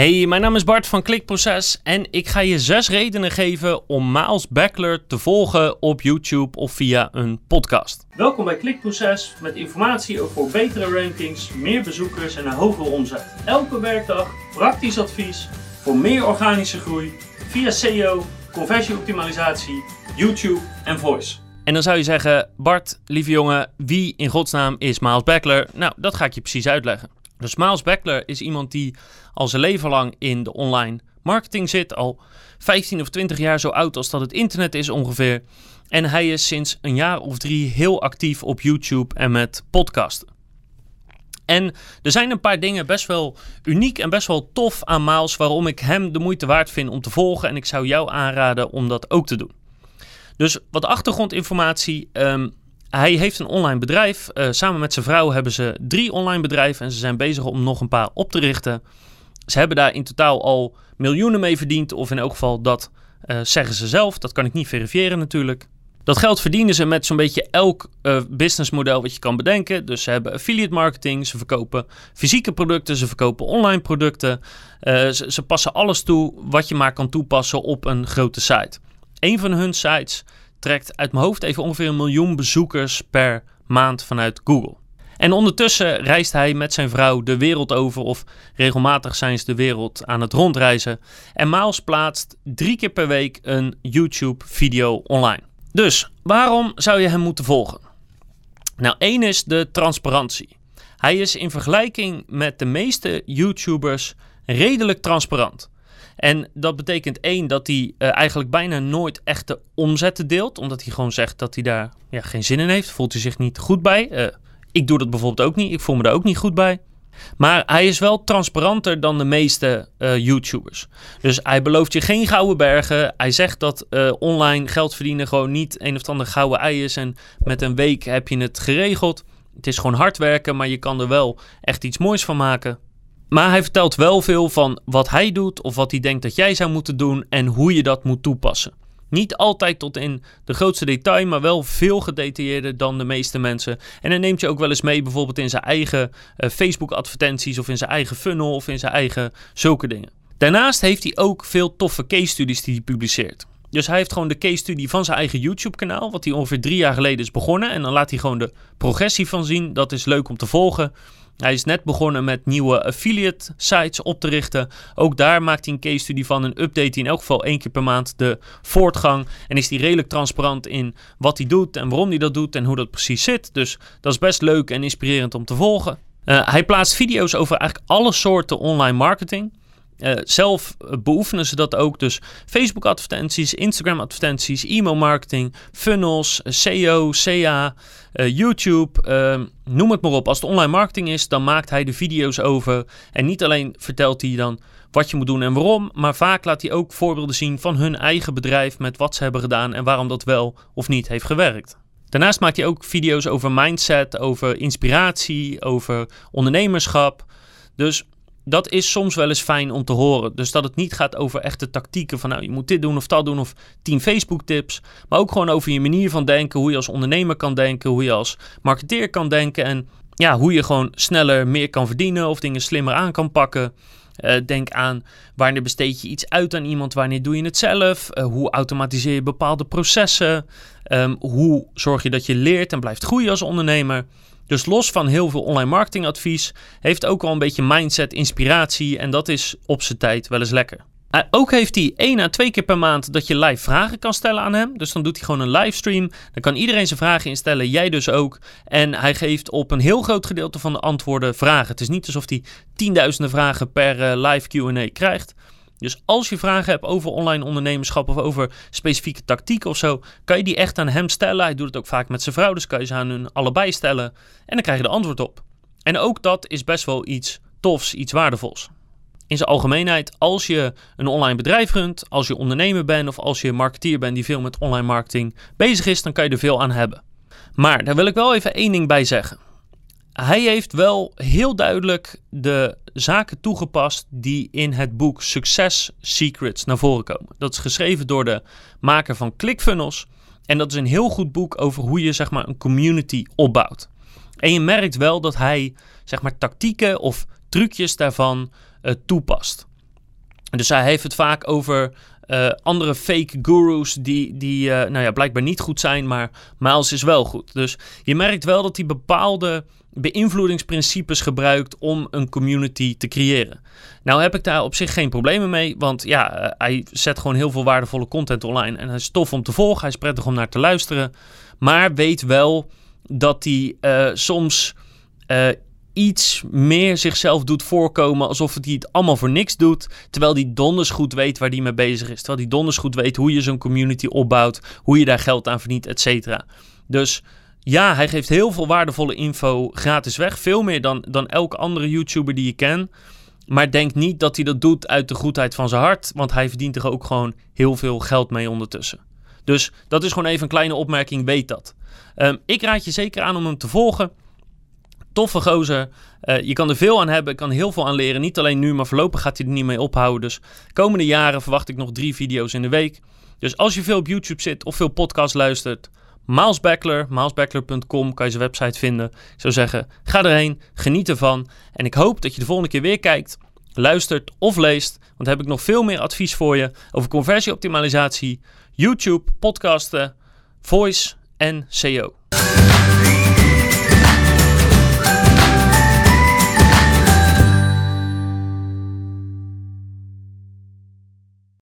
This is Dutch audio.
Hey, mijn naam is Bart van Klikproces en ik ga je zes redenen geven om Miles Backler te volgen op YouTube of via een podcast. Welkom bij Klikproces met informatie over betere rankings, meer bezoekers en een hogere omzet. Elke werkdag praktisch advies voor meer organische groei via SEO, conversieoptimalisatie, YouTube en voice. En dan zou je zeggen, Bart, lieve jongen, wie in godsnaam is Miles Backler? Nou, dat ga ik je precies uitleggen. Dus Miles Backler is iemand die al zijn leven lang in de online marketing zit. Al 15 of 20 jaar zo oud als dat het internet is ongeveer. En hij is sinds een jaar of drie heel actief op YouTube en met podcasten. En er zijn een paar dingen best wel uniek en best wel tof aan Miles waarom ik hem de moeite waard vind om te volgen. En ik zou jou aanraden om dat ook te doen. Dus wat achtergrondinformatie. Ehm, hij heeft een online bedrijf. Uh, samen met zijn vrouw hebben ze drie online bedrijven en ze zijn bezig om nog een paar op te richten. Ze hebben daar in totaal al miljoenen mee verdiend, of in elk geval dat uh, zeggen ze zelf. Dat kan ik niet verifiëren natuurlijk. Dat geld verdienen ze met zo'n beetje elk uh, businessmodel wat je kan bedenken. Dus ze hebben affiliate marketing, ze verkopen fysieke producten, ze verkopen online producten. ze, ze passen alles toe wat je maar kan toepassen op een grote site. Een van hun sites trekt uit mijn hoofd even ongeveer een miljoen bezoekers per maand vanuit Google. En ondertussen reist hij met zijn vrouw de wereld over, of regelmatig zijn ze de wereld aan het rondreizen. En Miles plaatst drie keer per week een YouTube-video online. Dus waarom zou je hem moeten volgen? Nou, één is de transparantie. Hij is in vergelijking met de meeste YouTubers redelijk transparant. En dat betekent één dat hij uh, eigenlijk bijna nooit echte omzetten deelt. Omdat hij gewoon zegt dat hij daar ja, geen zin in heeft. Voelt hij zich niet goed bij. Uh, ik doe dat bijvoorbeeld ook niet. Ik voel me daar ook niet goed bij. Maar hij is wel transparanter dan de meeste uh, YouTubers. Dus hij belooft je geen gouden bergen. Hij zegt dat online geld verdienen gewoon niet een of ander gouden ei is. En met een week heb je het geregeld. Het is gewoon hard werken, maar je kan er wel echt iets moois van maken. Maar hij vertelt wel veel van wat hij doet of wat hij denkt dat jij zou moeten doen en hoe je dat moet toepassen. Niet altijd tot in de grootste detail, maar wel veel gedetailleerder dan de meeste mensen. En hij neemt je ook wel eens mee, bijvoorbeeld in zijn eigen uh, Facebook-advertenties of in zijn eigen funnel of in zijn eigen zulke dingen. Daarnaast heeft hij ook veel toffe case studies die hij publiceert. Dus hij heeft gewoon de case study van zijn eigen YouTube-kanaal, wat hij ongeveer drie jaar geleden is begonnen. En dan laat hij gewoon de progressie van zien. Dat is leuk om te volgen. Hij is net begonnen met nieuwe affiliate sites op te richten. Ook daar maakt hij een case study van en update hij in elk geval één keer per maand de voortgang. En is hij redelijk transparant in wat hij doet en waarom hij dat doet en hoe dat precies zit. Dus dat is best leuk en inspirerend om te volgen. Uh, hij plaatst video's over eigenlijk alle soorten online marketing. Uh, zelf beoefenen ze dat ook. Dus Facebook advertenties, Instagram advertenties, e-mail marketing, funnels, SEO, CA, uh, YouTube, uh, noem het maar op. Als het online marketing is, dan maakt hij de video's over. En niet alleen vertelt hij dan wat je moet doen en waarom, maar vaak laat hij ook voorbeelden zien van hun eigen bedrijf met wat ze hebben gedaan en waarom dat wel of niet heeft gewerkt. Daarnaast maakt hij ook video's over mindset, over inspiratie, over ondernemerschap. Dus dat is soms wel eens fijn om te horen. Dus dat het niet gaat over echte tactieken van nou je moet dit doen of dat doen of 10 Facebook tips. Maar ook gewoon over je manier van denken, hoe je als ondernemer kan denken, hoe je als marketeer kan denken en ja, hoe je gewoon sneller meer kan verdienen of dingen slimmer aan kan pakken. Uh, denk aan wanneer besteed je iets uit aan iemand, wanneer doe je het zelf, uh, hoe automatiseer je bepaalde processen, um, hoe zorg je dat je leert en blijft groeien als ondernemer. Dus los van heel veel online marketingadvies, heeft ook al een beetje mindset, inspiratie en dat is op zijn tijd wel eens lekker. Uh, ook heeft hij één à twee keer per maand dat je live vragen kan stellen aan hem. Dus dan doet hij gewoon een livestream. Dan kan iedereen zijn vragen instellen, jij dus ook. En hij geeft op een heel groot gedeelte van de antwoorden vragen. Het is niet alsof hij tienduizenden vragen per uh, live Q&A krijgt. Dus als je vragen hebt over online ondernemerschap of over specifieke tactieken of zo, kan je die echt aan hem stellen. Hij doet het ook vaak met zijn vrouw, dus kan je ze aan hun allebei stellen. En dan krijg je de antwoord op. En ook dat is best wel iets tofs, iets waardevols. In zijn algemeenheid, als je een online bedrijf runt, als je ondernemer bent of als je marketeer bent die veel met online marketing bezig is, dan kan je er veel aan hebben. Maar daar wil ik wel even één ding bij zeggen hij heeft wel heel duidelijk de zaken toegepast die in het boek Success Secrets naar voren komen. Dat is geschreven door de maker van ClickFunnels. En dat is een heel goed boek over hoe je zeg maar, een community opbouwt. En je merkt wel dat hij zeg maar, tactieken of trucjes daarvan uh, toepast. Dus hij heeft het vaak over uh, andere fake gurus die, die uh, nou ja, blijkbaar niet goed zijn, maar Miles is wel goed. Dus je merkt wel dat hij bepaalde beïnvloedingsprincipes gebruikt om een community te creëren. Nou heb ik daar op zich geen problemen mee, want ja, hij zet gewoon heel veel waardevolle content online en hij is tof om te volgen, hij is prettig om naar te luisteren, maar weet wel dat hij soms iets meer zichzelf doet voorkomen alsof hij het allemaal voor niks doet. Terwijl hij donders goed weet waar hij mee bezig is. Terwijl hij donders goed weet hoe je zo'n community opbouwt, hoe je daar geld aan verdient, et cetera. Dus ja, hij geeft heel veel waardevolle info gratis weg. Veel meer dan, dan elke andere YouTuber die je ken. Maar denk niet dat hij dat doet uit de goedheid van zijn hart. Want hij verdient er ook gewoon heel veel geld mee ondertussen. Dus dat is gewoon even een kleine opmerking, weet dat. Um, ik raad je zeker aan om hem te volgen toffe gozer. Uh, je kan er veel aan hebben, kan heel veel aan leren. Niet alleen nu, maar voorlopig gaat hij er niet mee ophouden. Dus komende jaren verwacht ik nog drie video's in de week. Dus als je veel op YouTube zit of veel podcast luistert, Miles milesbackler.com kan je zijn website vinden. Ik zou zeggen, ga erheen, geniet ervan. En ik hoop dat je de volgende keer weer kijkt, luistert of leest. Want dan heb ik nog veel meer advies voor je over conversieoptimalisatie, YouTube, podcasten, voice en SEO.